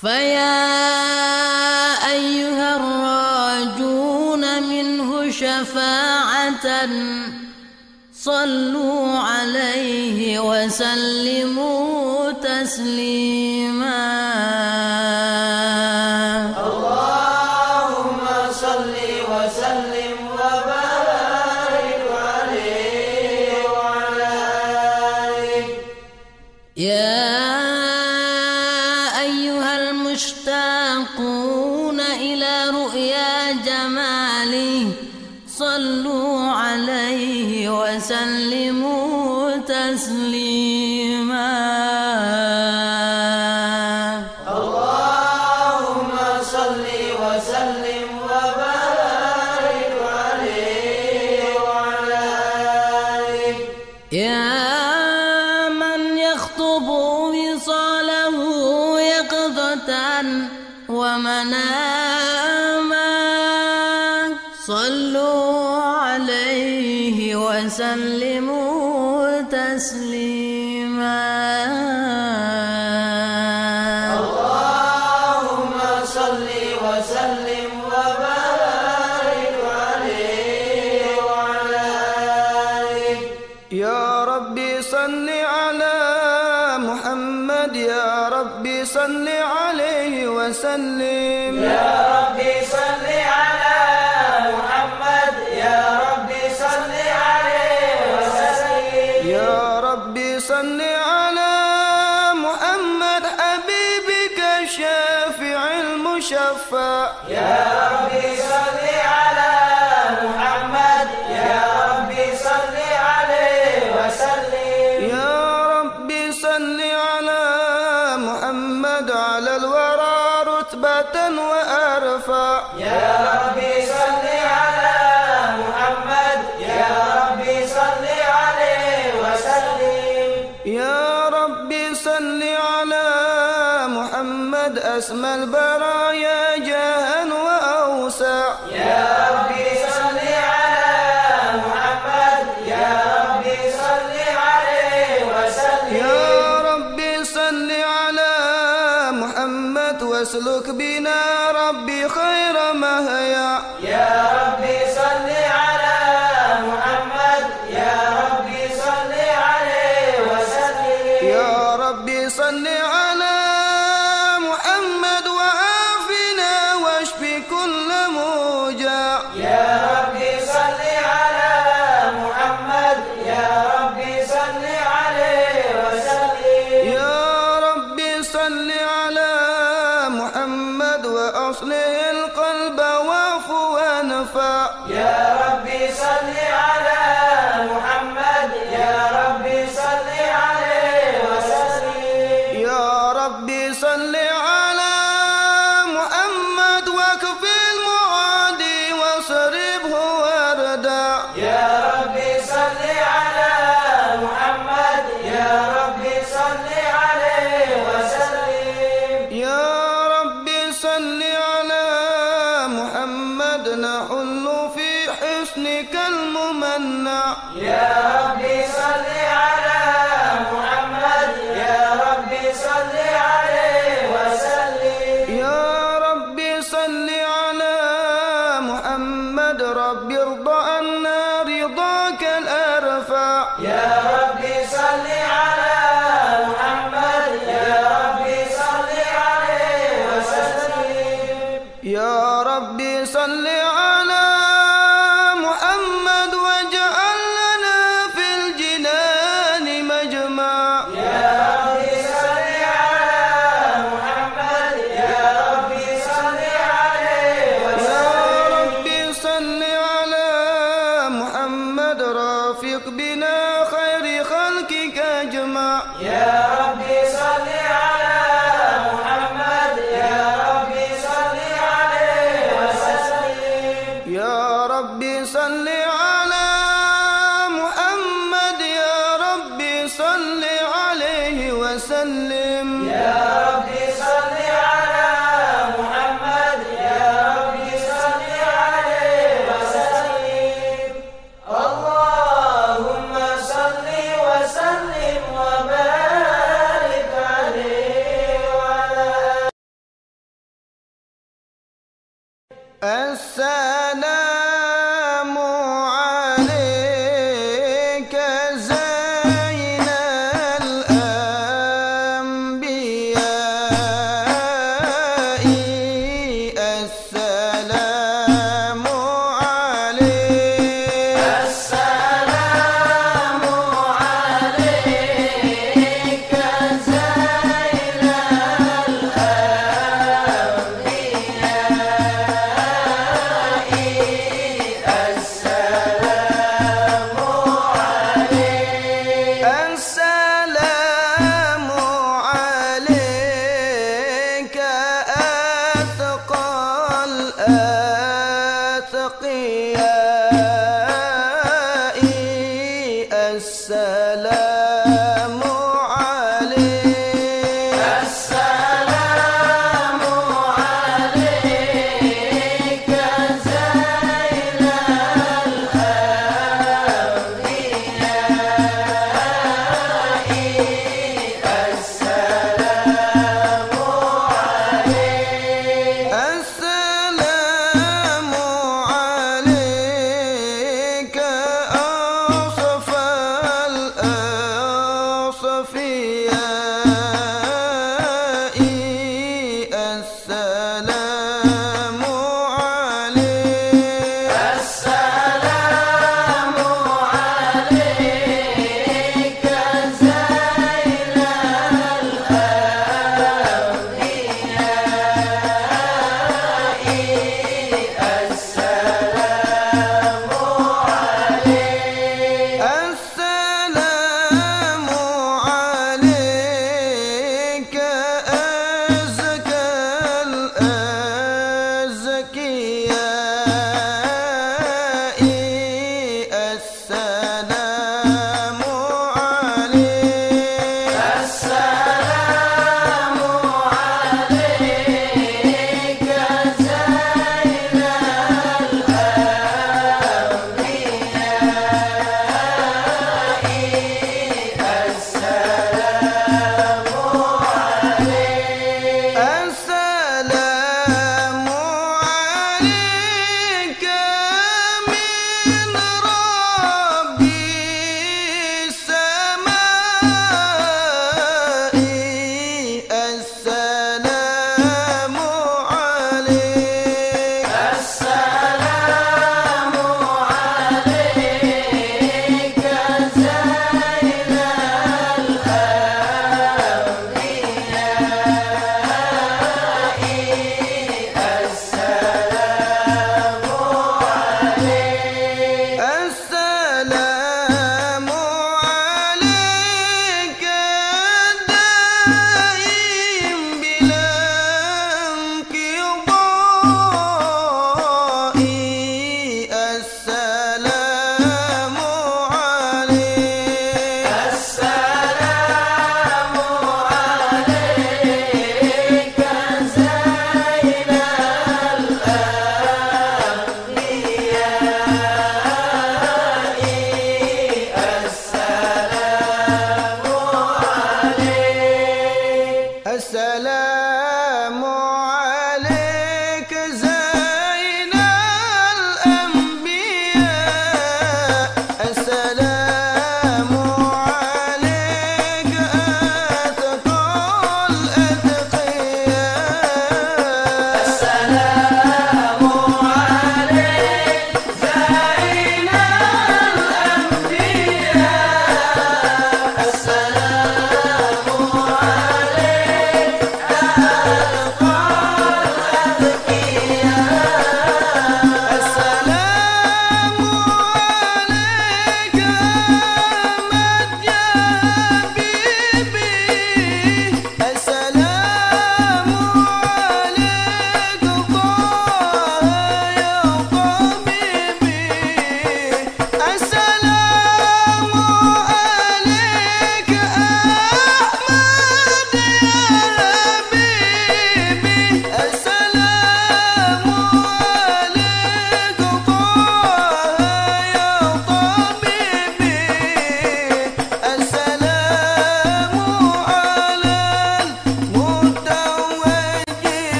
فيا أيها الراجون منه شفاعة صلوا عليه وسلموا واسلك بنا ربي خير مهيا يا ربي صل على السلام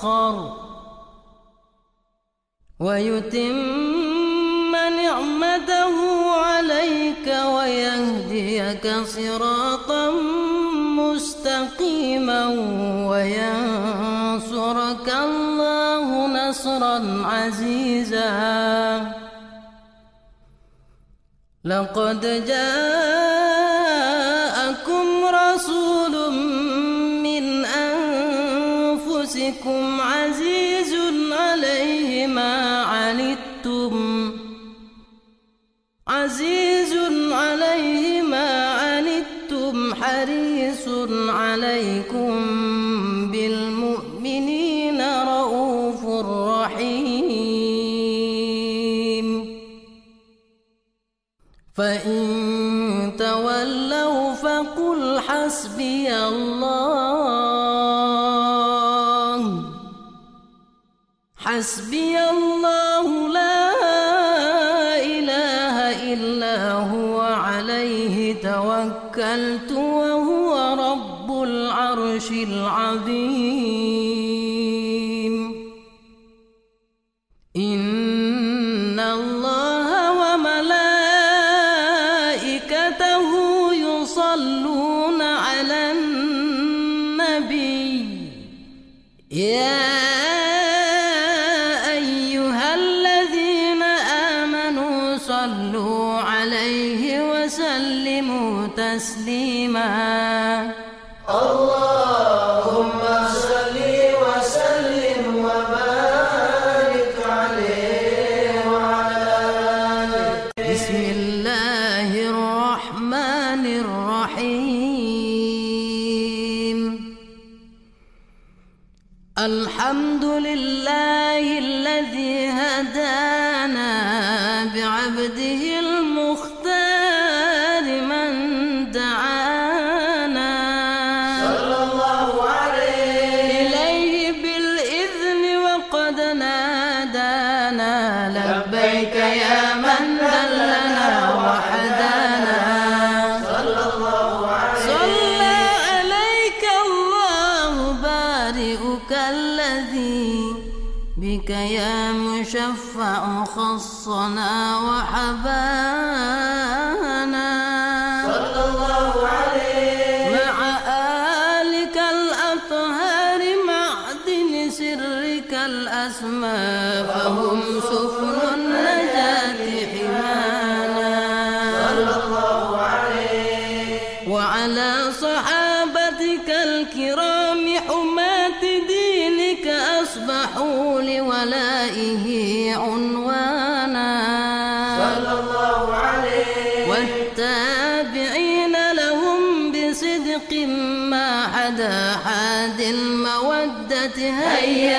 آخر ويتم نعمته عليك ويهديك صراطا مستقيما وينصرك الله نصرا عزيزا. لقد جاء عليكم بالمؤمنين رؤوف رحيم. فإن تولوا فقل حسبي الله. حسبي الله لا إله إلا هو عليه توكلت عظيم. أستهزئك الذي بك يا مشفع خصنا وحبانا.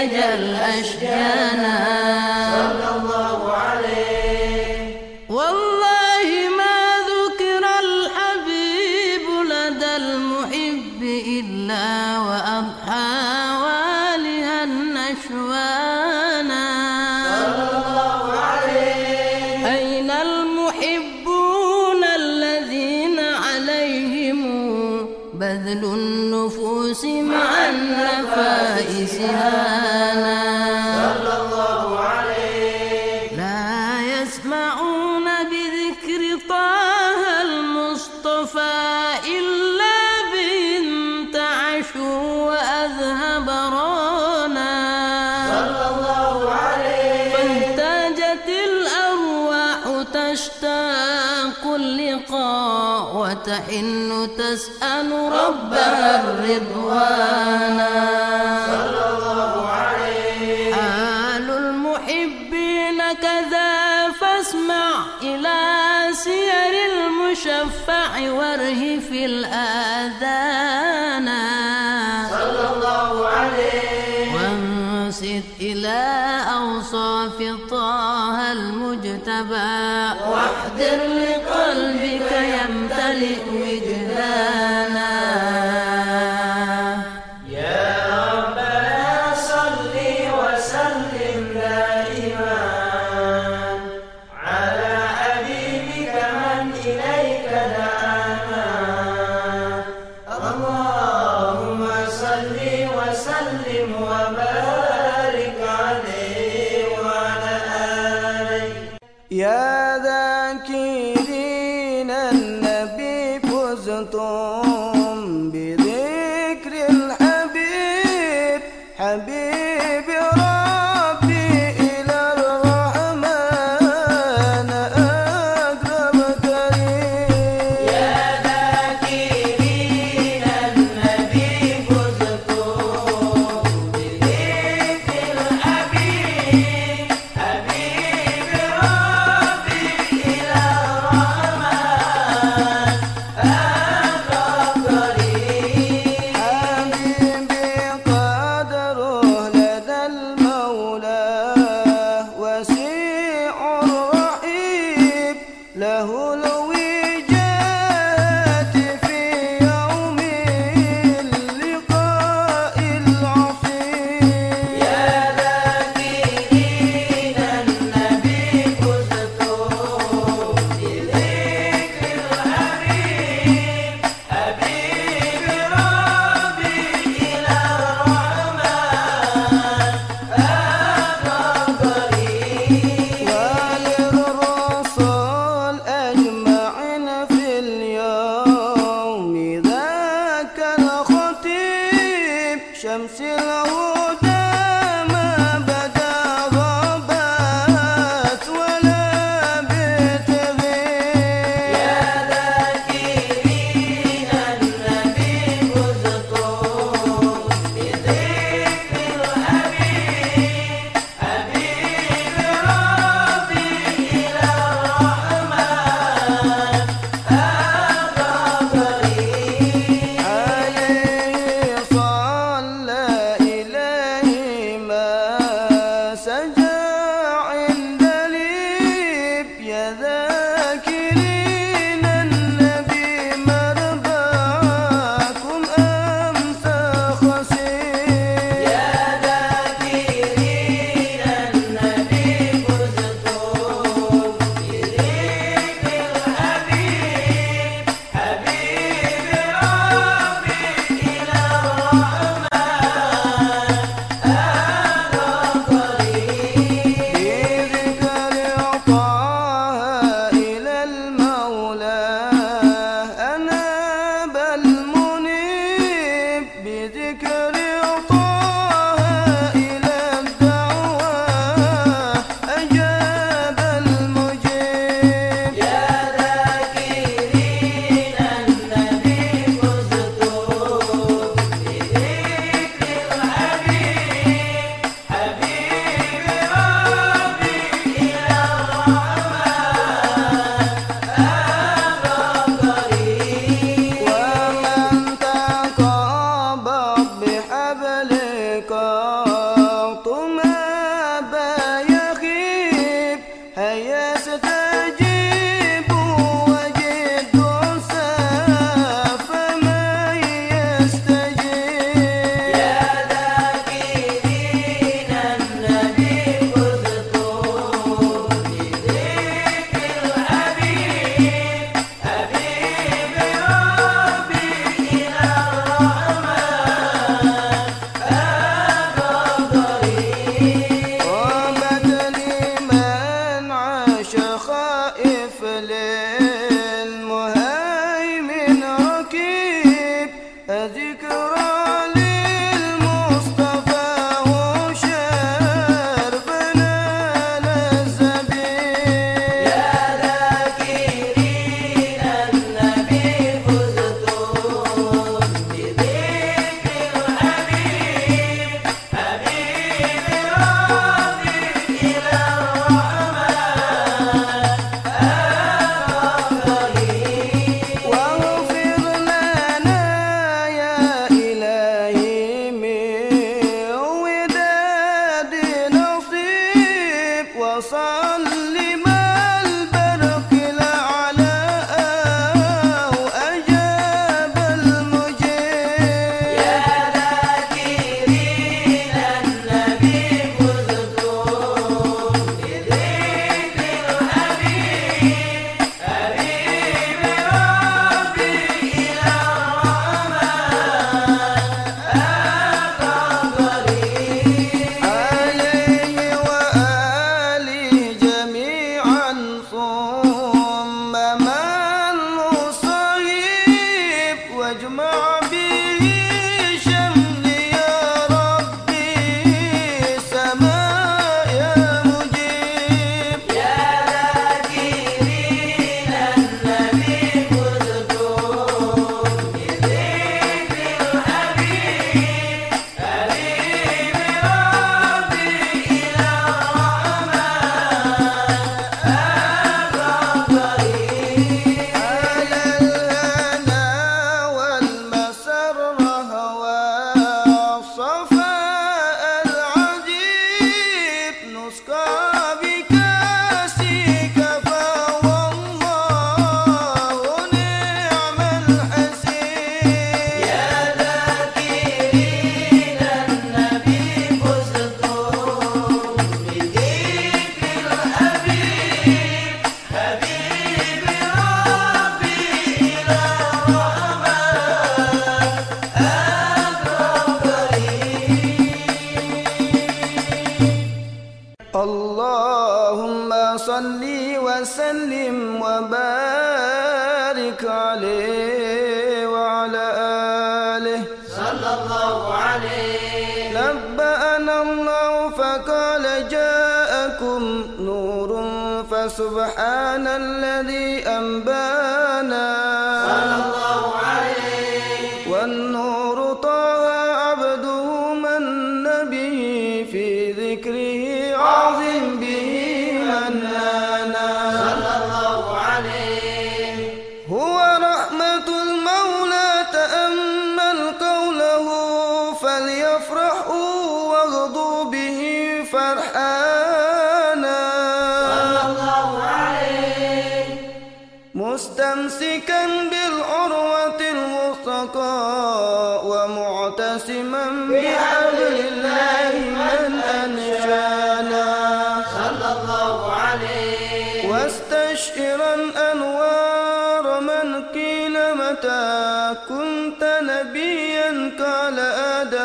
أجل أشجانا صل وسلم وبارك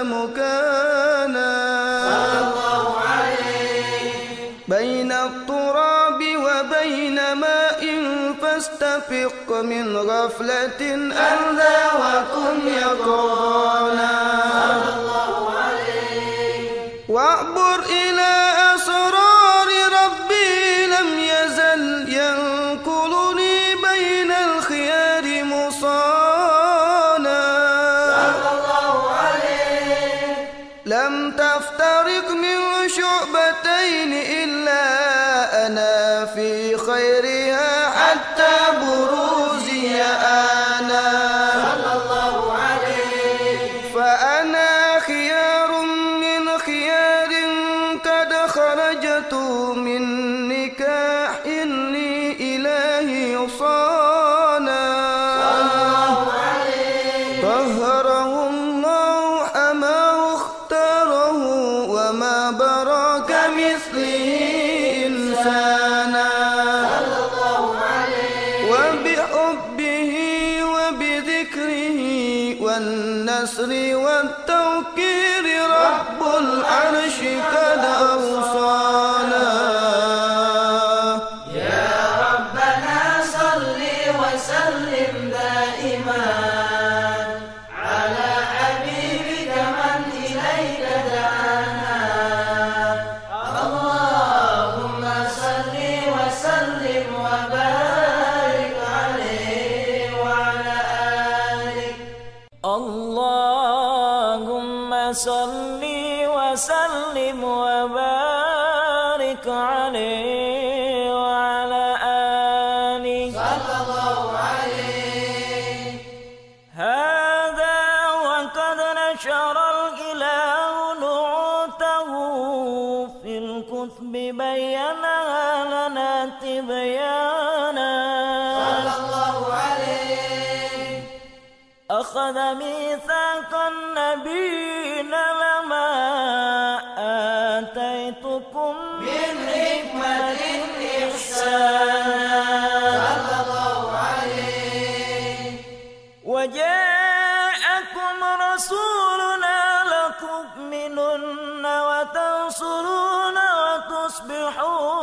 مكانا. صلى الله بين التراب وبين ماء فاستفق من غفلة أنذا وكن يقرانا الله تنصرون وتصبحون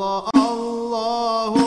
الله الله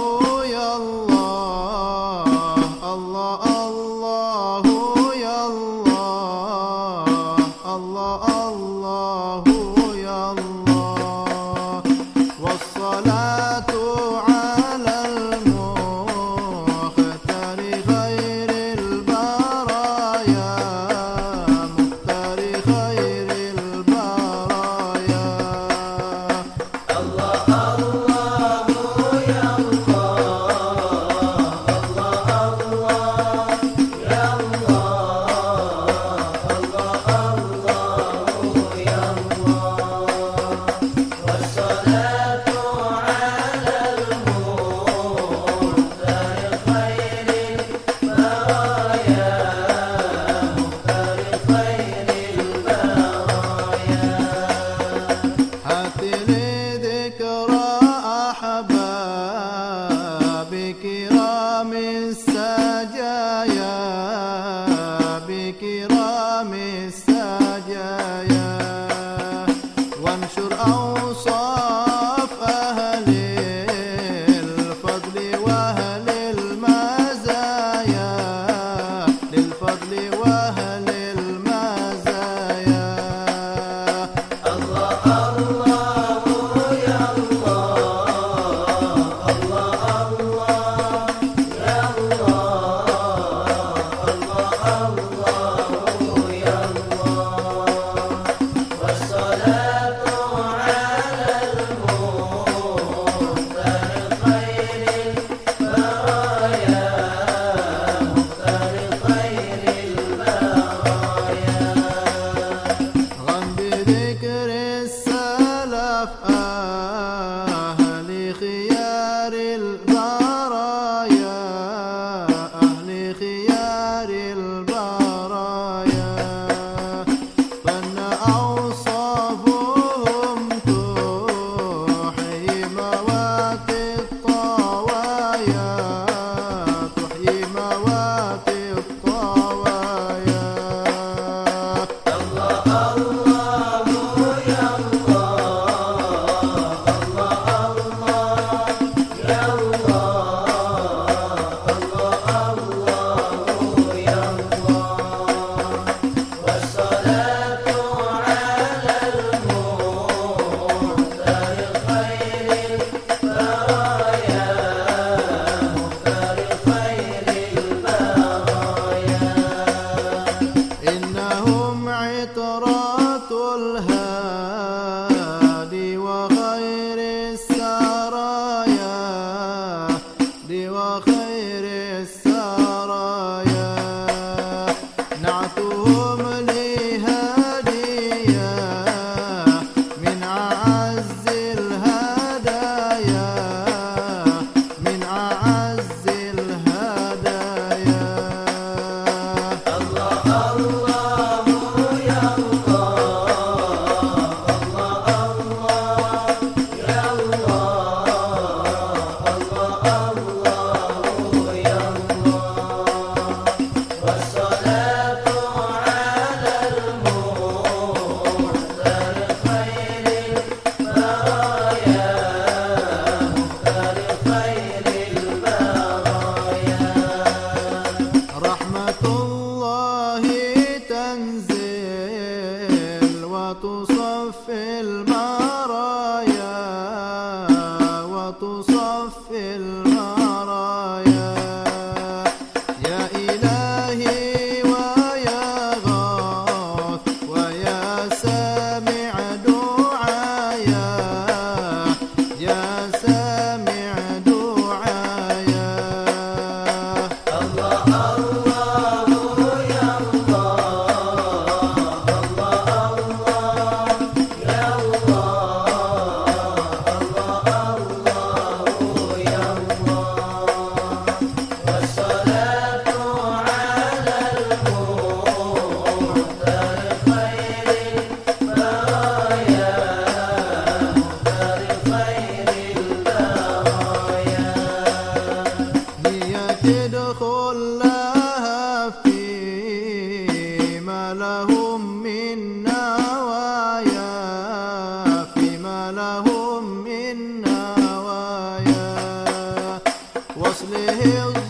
meus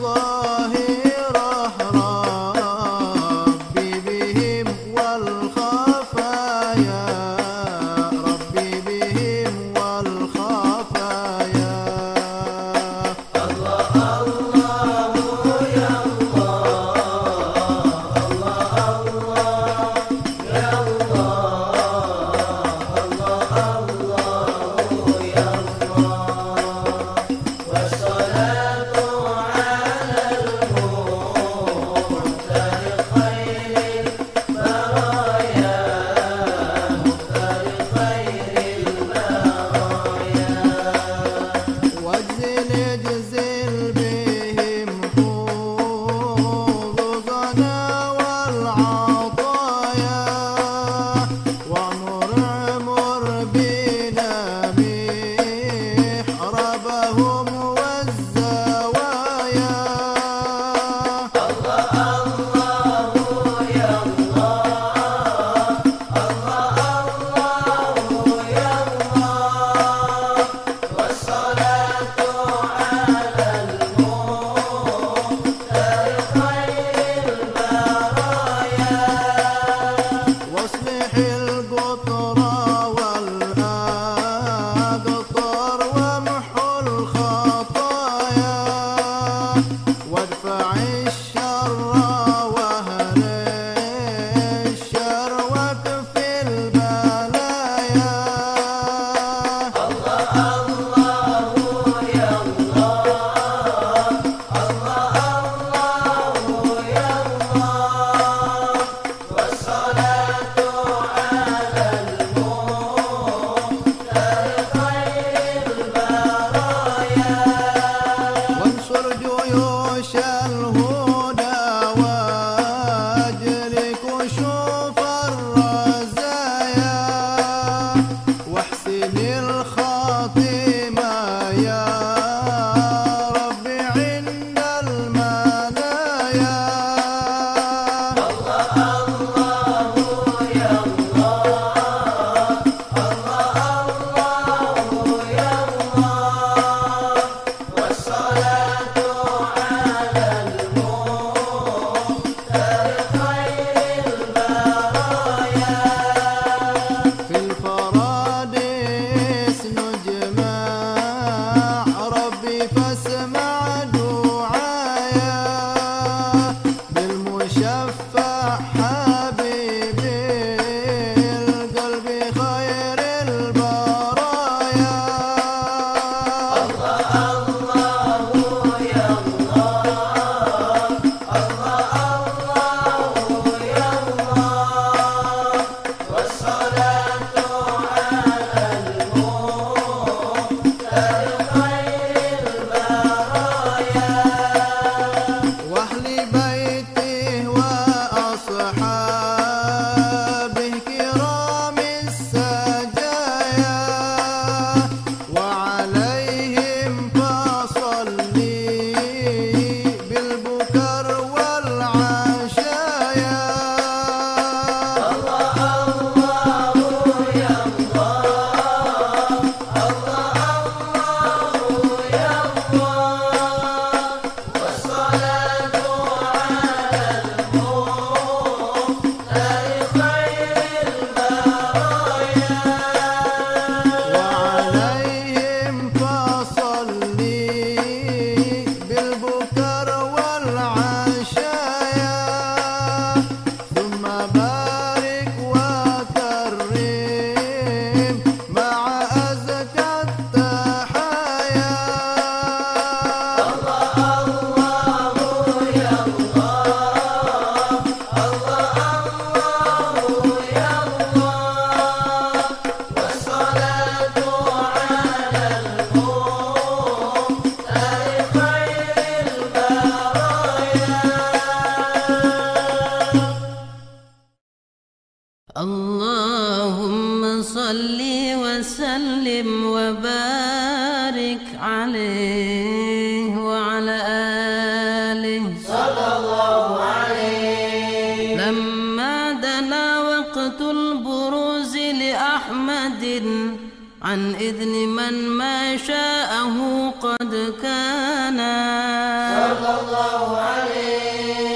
قد كانا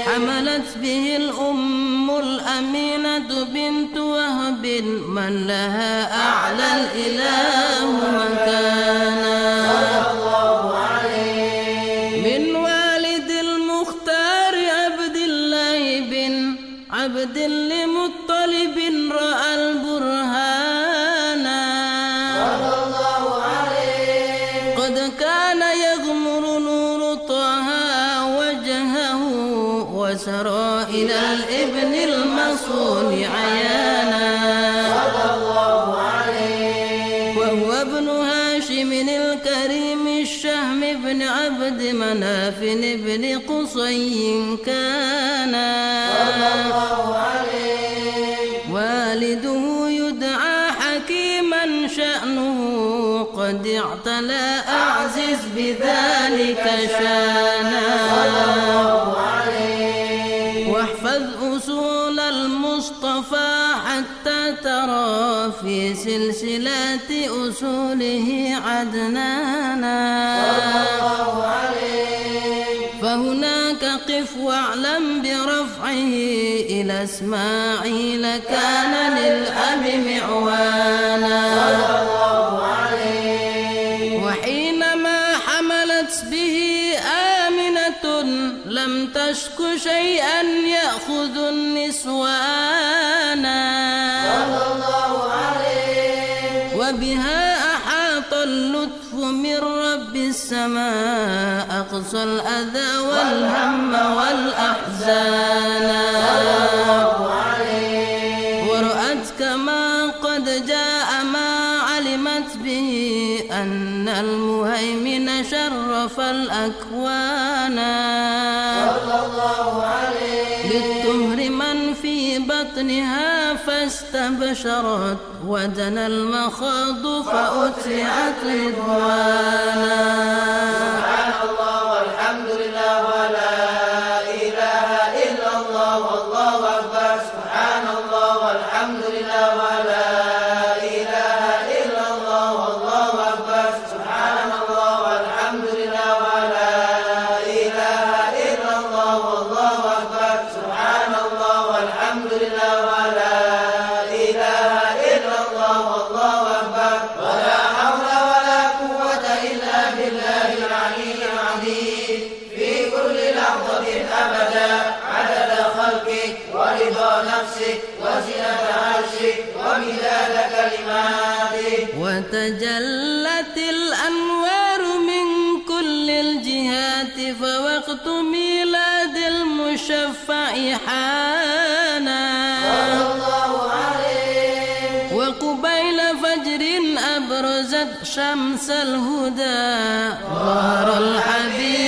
حملت به الأم الأمينة بنت وهب من لها أعلى الإله. إسماعيل كان للأب معوانا. صلى الله عليه. وحينما حملت به آمنة لم تشك شيئا يأخذ النسوانا صلى الله عليه. وبها أحاط اللطف من رب السماء أقصى الأذى والهم والأحزان. شرف الأكوان. صلى الله عليه. من في بطنها فاستبشرت ودنا المخاض فأتعت رضوانا. سبحان الله. تجلت الأنوار من كل الجهات فوقت ميلاد المشفع حانا. وقبيل فجر أبرزت شمس الهدى. ظهر الحبيب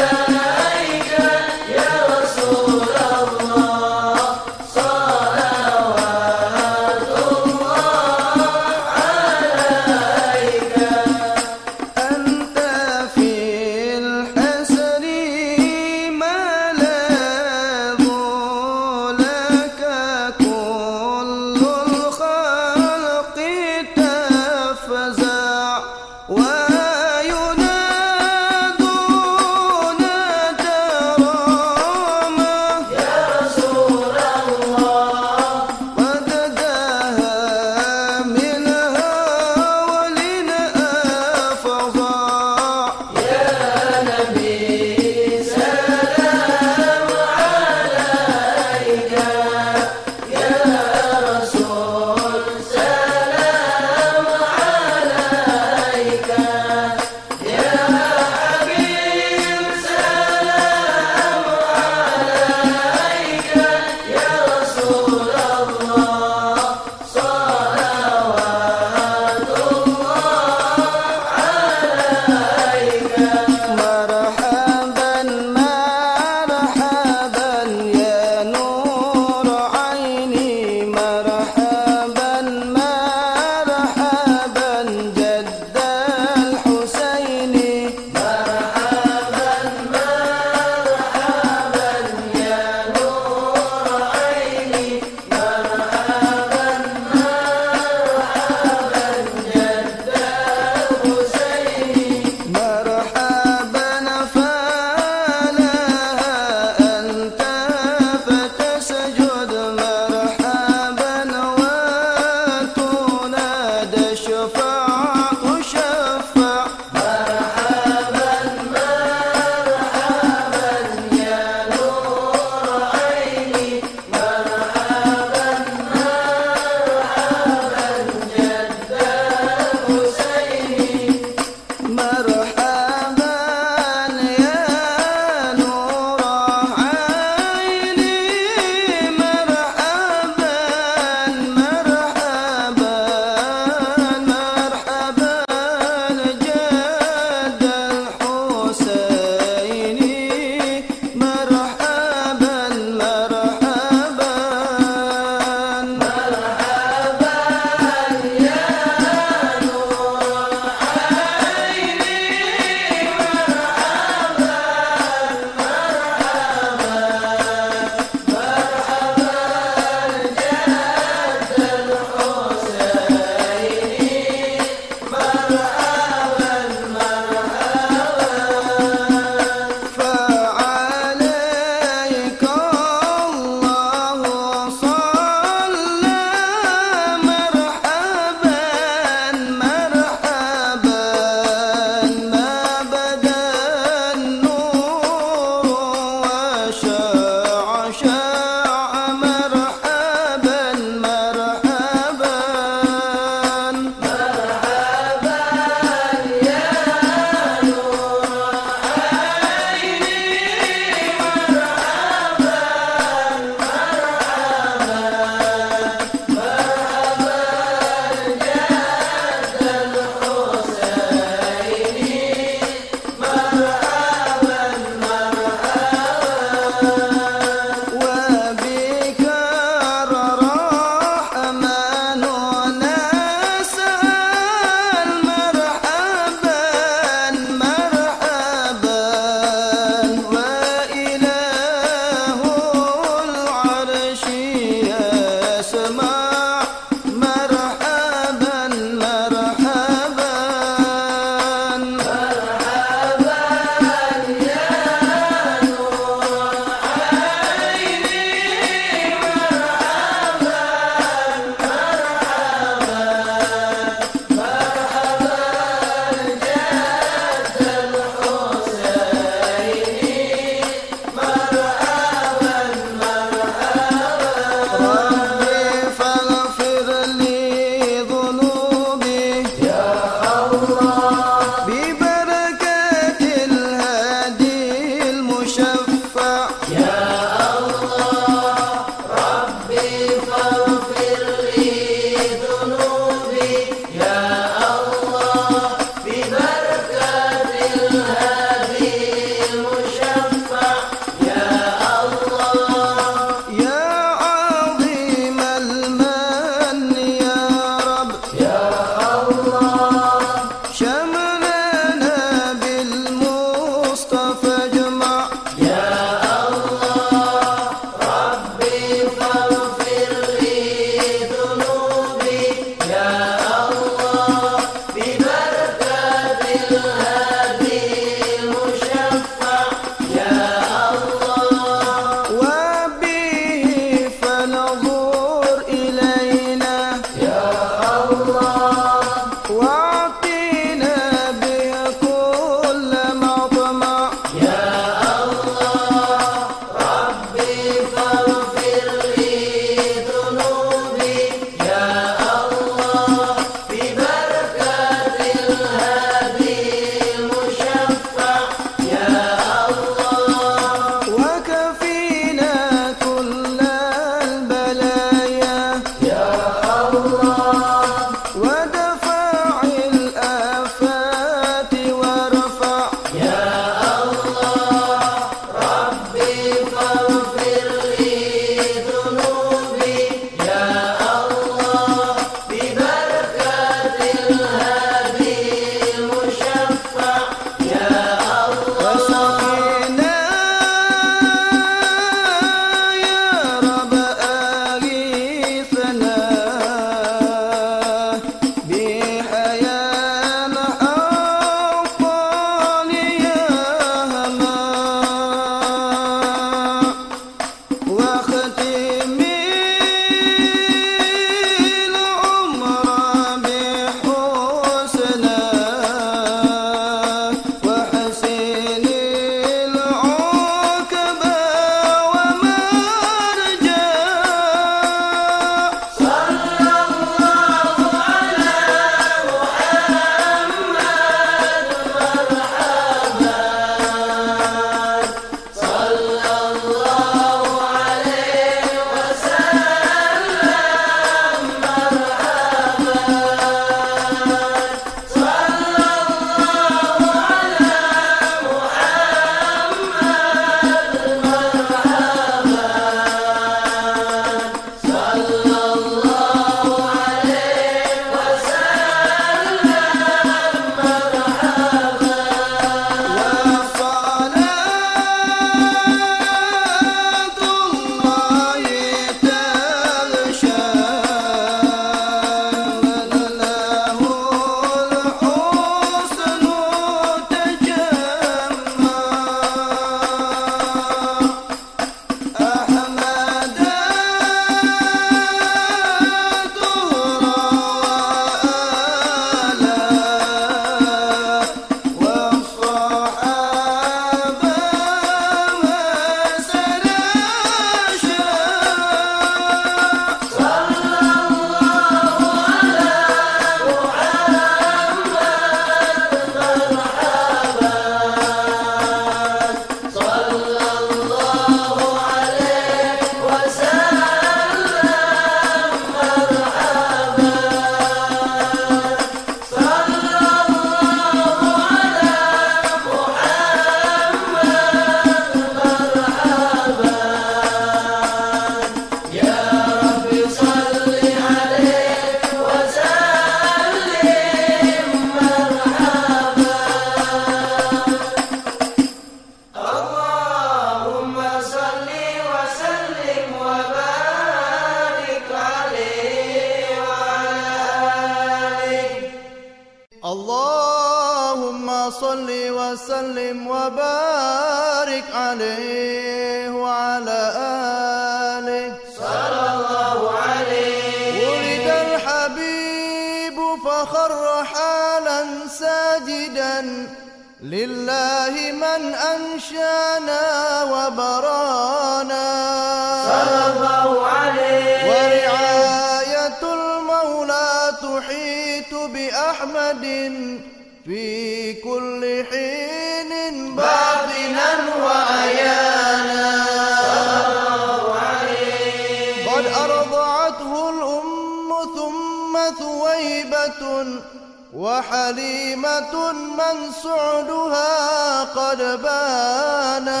وحليمة من سعدها قد بانا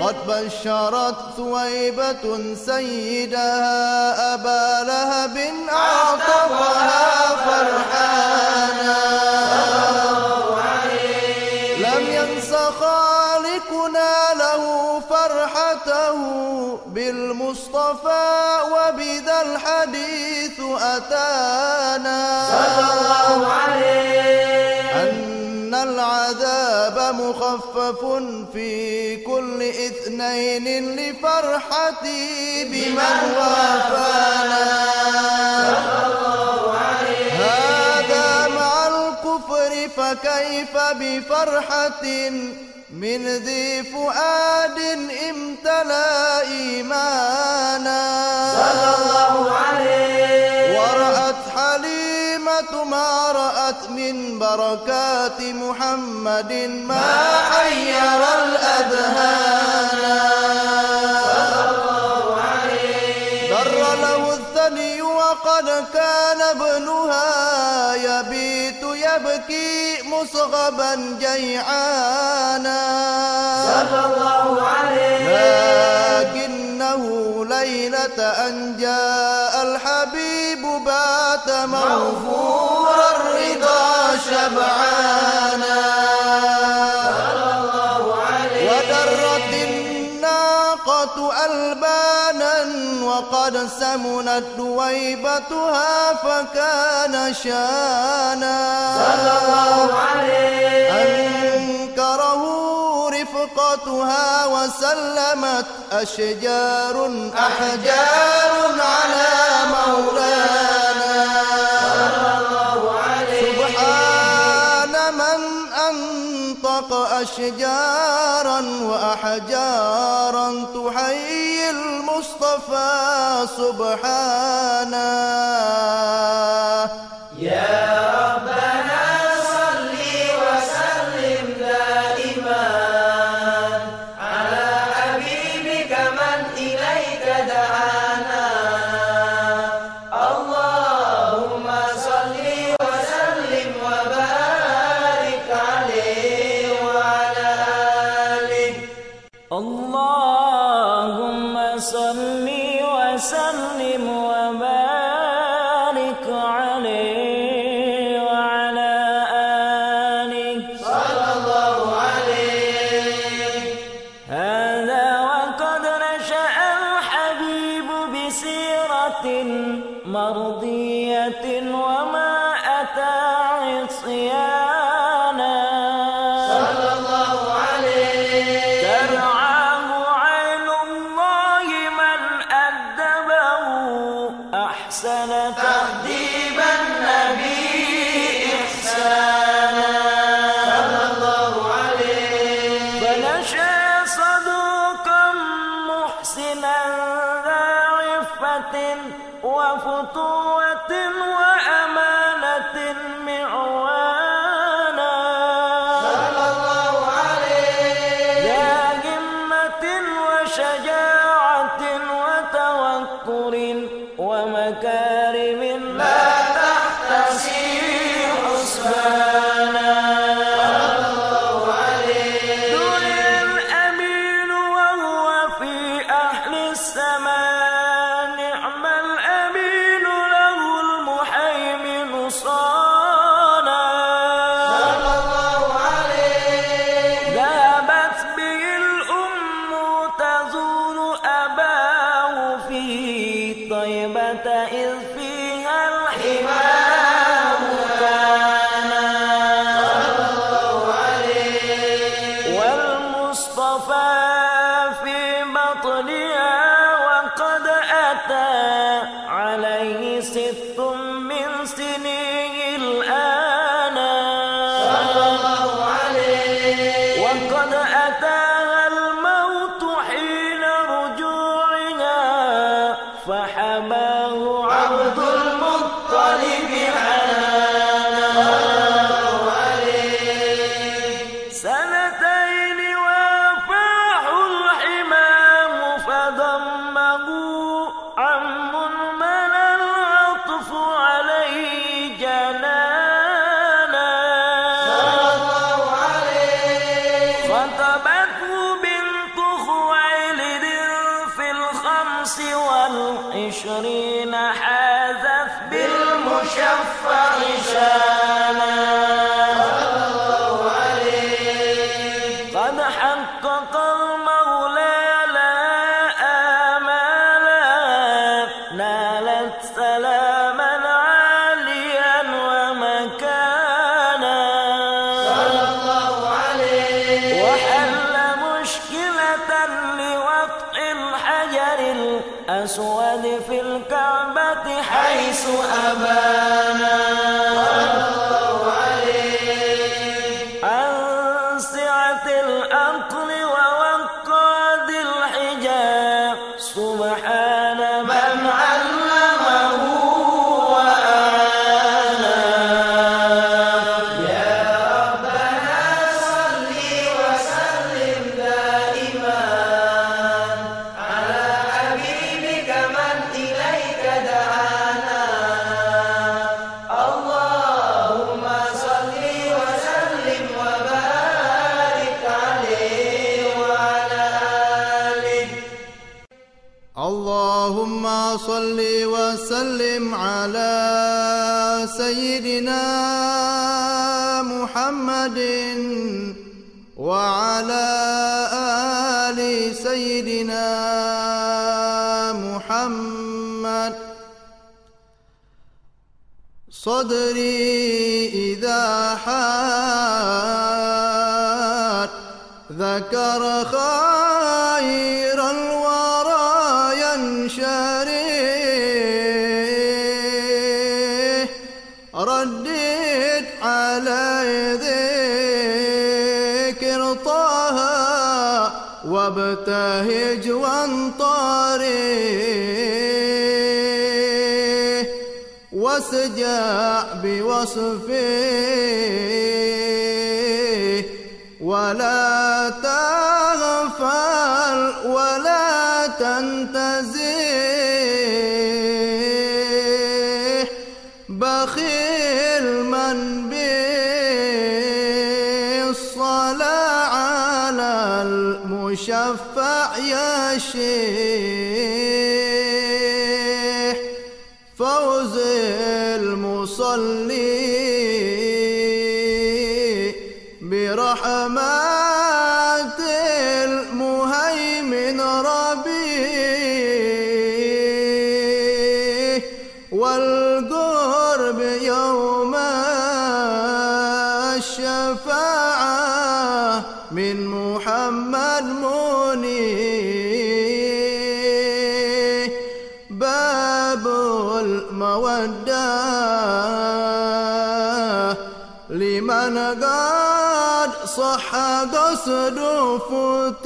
قد بشرت ثويبة سيدها أبا لهب أعتقها فرحانا. بالمصطفى وبذا الحديث أتانا. أن العذاب مخفف في كل إثنين لفرحتي بمن وافانا. هذا مع الكفر فكيف بفرحة؟ من ذي فؤاد امتلأ إيمانا. ورأت حليمة ما رأت من بركات محمد ما حير الأذهان. در له الثني وقد كان ابنها. يبكي مصغبا جيعانا. لكنه ليلة أن جاء الحبيب بات موفور الرضا شبعانا. وقد سمنت دويبتها فكان شانا. أنكره رفقتها وسلمت أشجار أحجار على مولانا. سبحان من أنطق أشجارا المصطفى الظهر بوصفه ولا تغفل ولا تنتزه. بخيل من بالصلاة على المشفع يشير sadofote.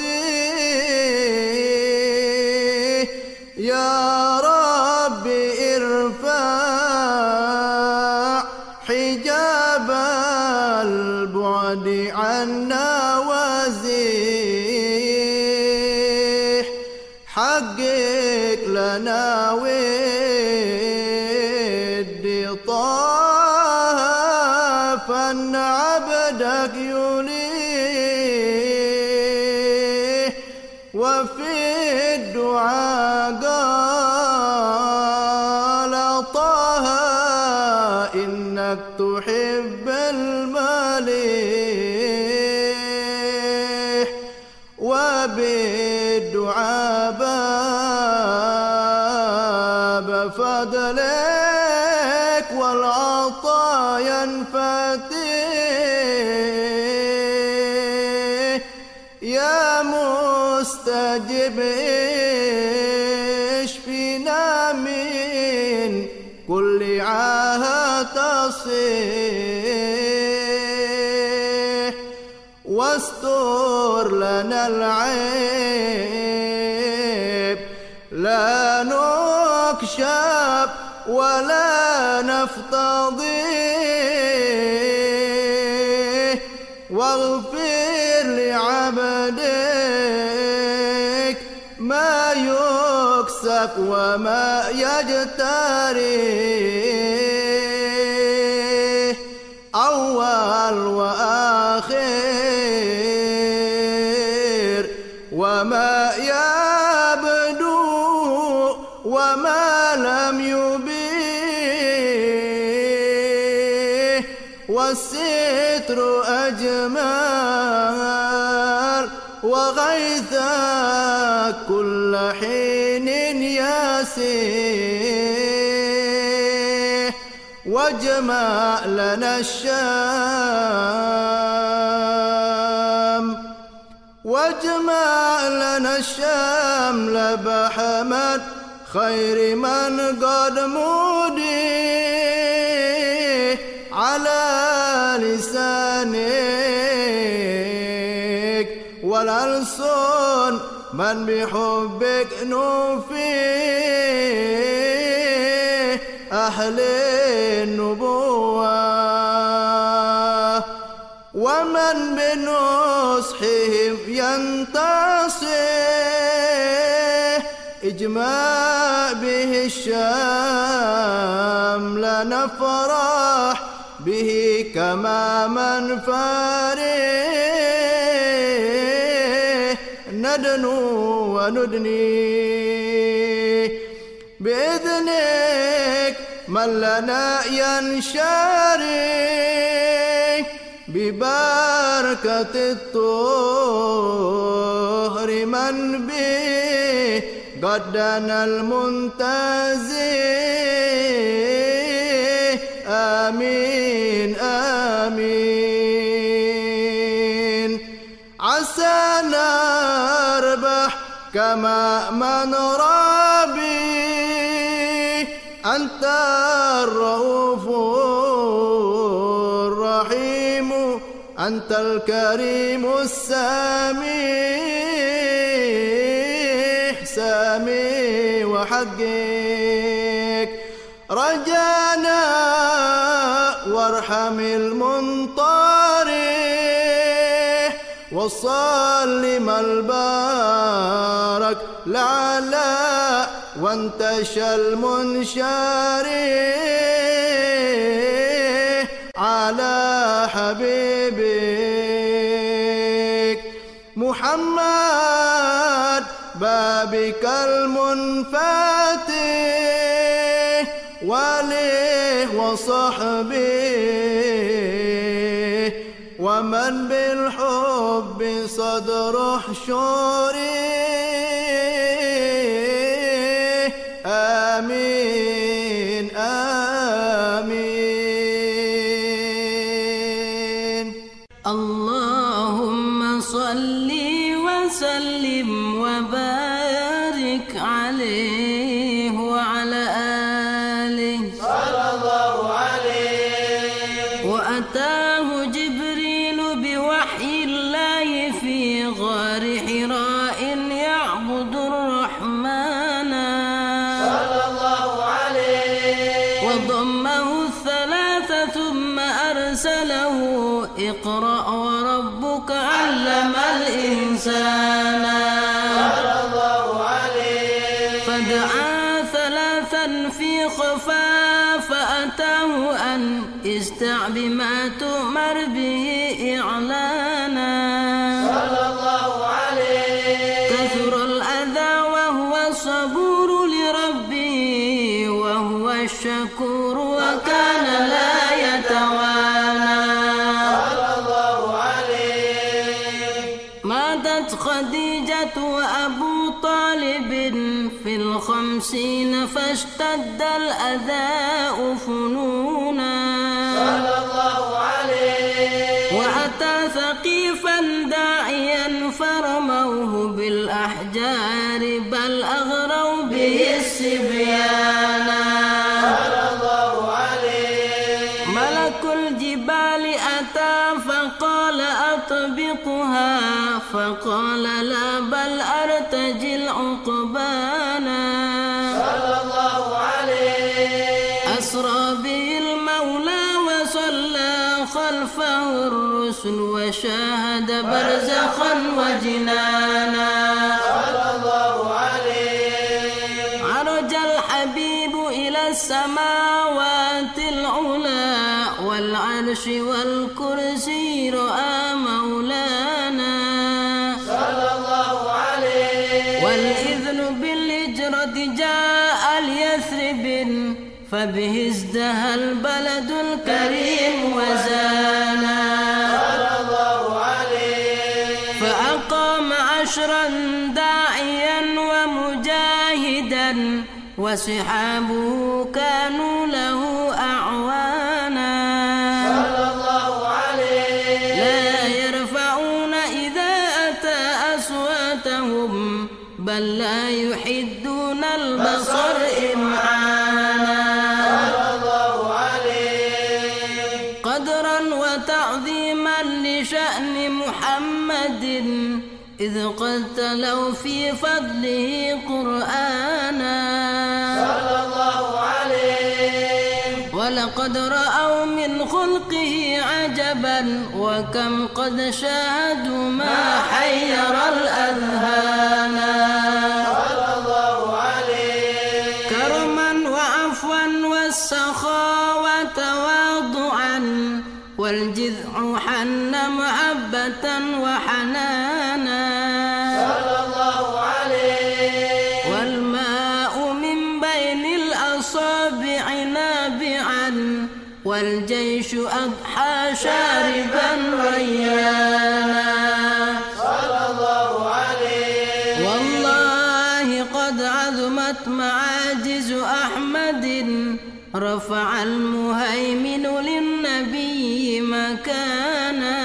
العيب. لا نكشف ولا نفتضيه واغفر لعبدك ما يكسك وما يجتريه ياسيه واجمع لنا الشام واجمع لنا الشمل بحمد خير من قد مودي على لسانك والألسن من بحبك نوفيه أهل النبوة ومن بنصحهم ينتصر. اجماع به الشام لا نفرح به كما من فارح ندنو وندني بإذنك من لنا ينشري ببركة الطهر من به قدنا المنتزه. آمين آمين. عسى نربح كما من ربي أنت الكريم السميح سامي وحقك رجانا وارحم المنطرح وصلم البارك لعلى وانتشى المنشرح على حبيبك محمد بابك المنفتح وله وصحبه ومن بالحب صدر حشوري وشاهد برزخا وجنانا. صلى الله عليه عرج الحبيب إلى السماوات العلا والعرش والكرسي رأى مولانا. صلى الله عليه والإذن بالهجرة جاء ليثرب فبه ازدهى البلد الكريم وزانا وصحابه كانوا له أعوانا. صلى الله عليه. لا يرفعون إذا أتى أصواتهم بل لا يحدون البصر إمعانا. صلى الله عليه قدرا وتعظيما لشأن محمد إذ قد تلوا في فضله قرآنا ولقد رأوا من خلقه عجبا وكم قد شاهدوا ما حير الأذهان. صلى الله عليه كرما وعفوا والسخاء وتواضعا والجذع حن محبة وحنانا شاربا ريانا صلى الله عليه والله قد عظمت معاجز أحمد رفع المهيمن للنبي مكانا.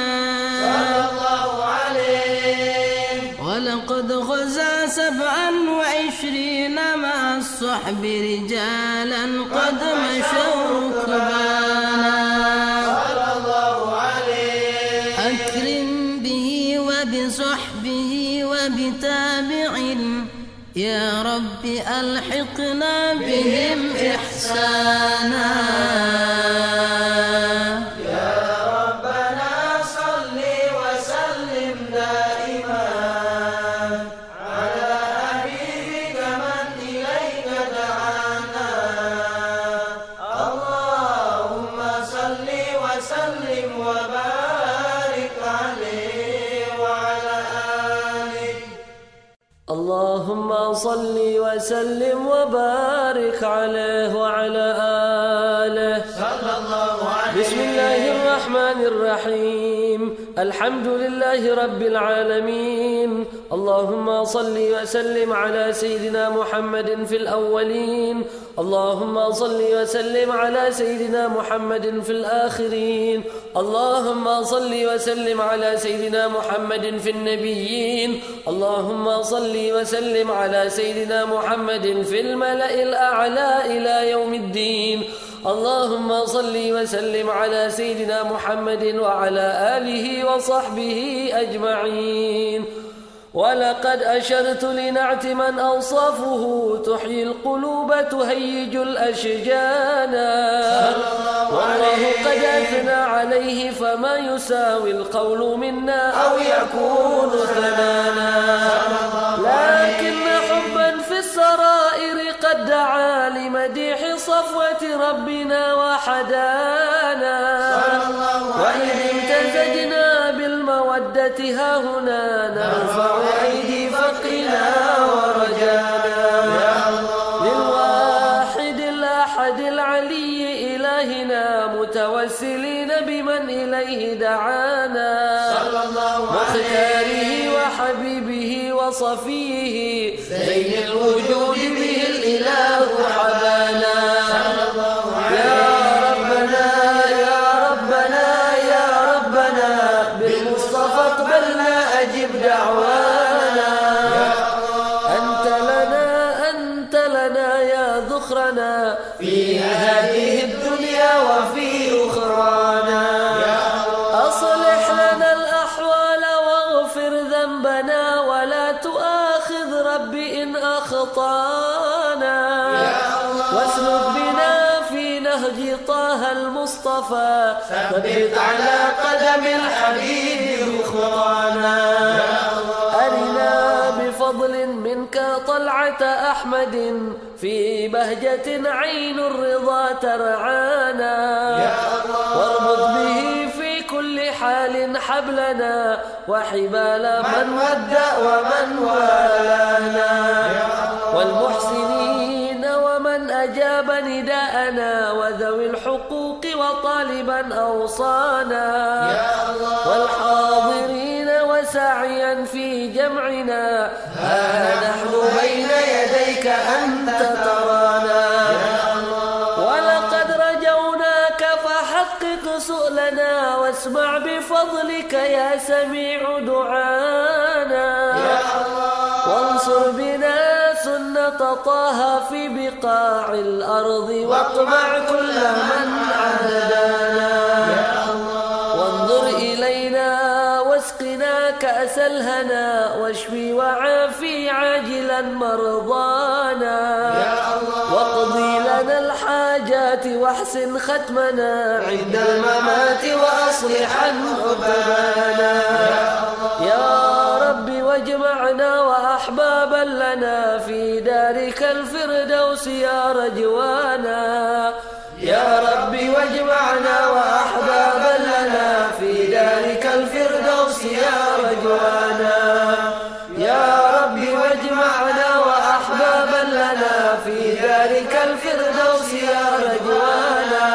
صلى الله عليه ولقد غزا سبعا وعشرين مع الصحب رجالا قد مشوا ركبانا وبصحبه وبتابع. يا رب ألحقنا بهم إحسانا. اللهم صل وسلم وبارك عليه وعلى آله. صلى الله عليه. بسم الله الرحمن الرحيم. الحمد لله رب العالمين. اللهم صل وسلم على سيدنا محمد في الأولين. اللهم صل وسلم على سيدنا محمد في الآخرين. اللهم صل وسلم على سيدنا محمد في النبيين. اللهم صل وسلم على سيدنا محمد في الملأ الأعلى إلى يوم الدين. اللهم صل وسلم على سيدنا محمد وعلى آله وصحبه أجمعين. ولقد أشرت لنعت من أوصافه تحيي القلوب تهيج الأشجانا والله قد أثنى عليه فما يساوي القول منا أو يكون ثنانا. لكن دعا لمديح صفوة ربنا وحدانا. وإذ امتزجنا بالمودة ها هنا نرفع أيدي فقنا ورجانا. للواحد الأحد العلي إلهنا متوسلين بمن إليه دعانا. مختاره وحبيبه وصفيه المصطفى ثبت على قدم الحبيب خطانا أرنا بفضل منك طلعة أحمد في بهجة عين الرضا ترعانا. واربط به في كل حال حبلنا وحبال من ود ومن والانا. والمحسنين ومن أجاب نداءنا وذوي الحقوق وطالبا أوصانا. والحاضرين وسعيا في جمعنا. ها نحن بين يديك أنت ترانا. ولقد رجوناك فحقق سؤلنا واسمع بفضلك يا سميع دعانا. وانصر بنا سنة طه في الأرض واطمع كل من عادانا وانظر إلينا واسقنا كأس الهنا واشفي وعافي عاجلا مرضانا. واقضي لنا الحاجات واحسن ختمنا عند الممات وأصلحا عقبانا يا رب واجمعنا وأحبابا لنا. دارك الفردوس يا رجوانا. يا رب واجمعنا وأحبابا لنا في دارك الفردوس يا رجوانا. يا رب واجمعنا وأحبابا لنا في دارك الفردوس يا رجوانا.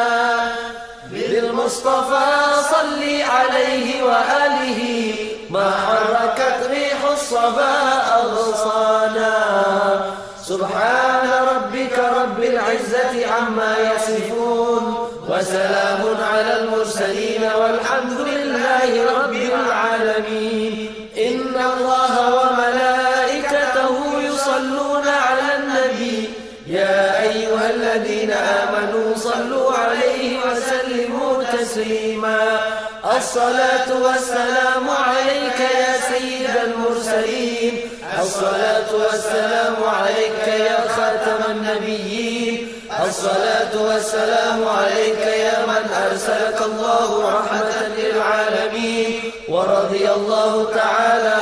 بالمصطفى صل عليه وآله ما حركت ريح الصبا أغصانا. سبحان ربك رب العزة عما يصفون وسلام على المرسلين والحمد لله رب العالمين. إن الله وملائكته يصلون على النبي. يا أيها الذين آمنوا صلوا عليه وسلموا تسليما. الصلاة والسلام عليك يا سيد المرسلين. الصلاة والسلام عليك يا خاتم النبيين. الصلاة والسلام عليك يا من أرسلك الله رحمة للعالمين. ورضي الله تعالى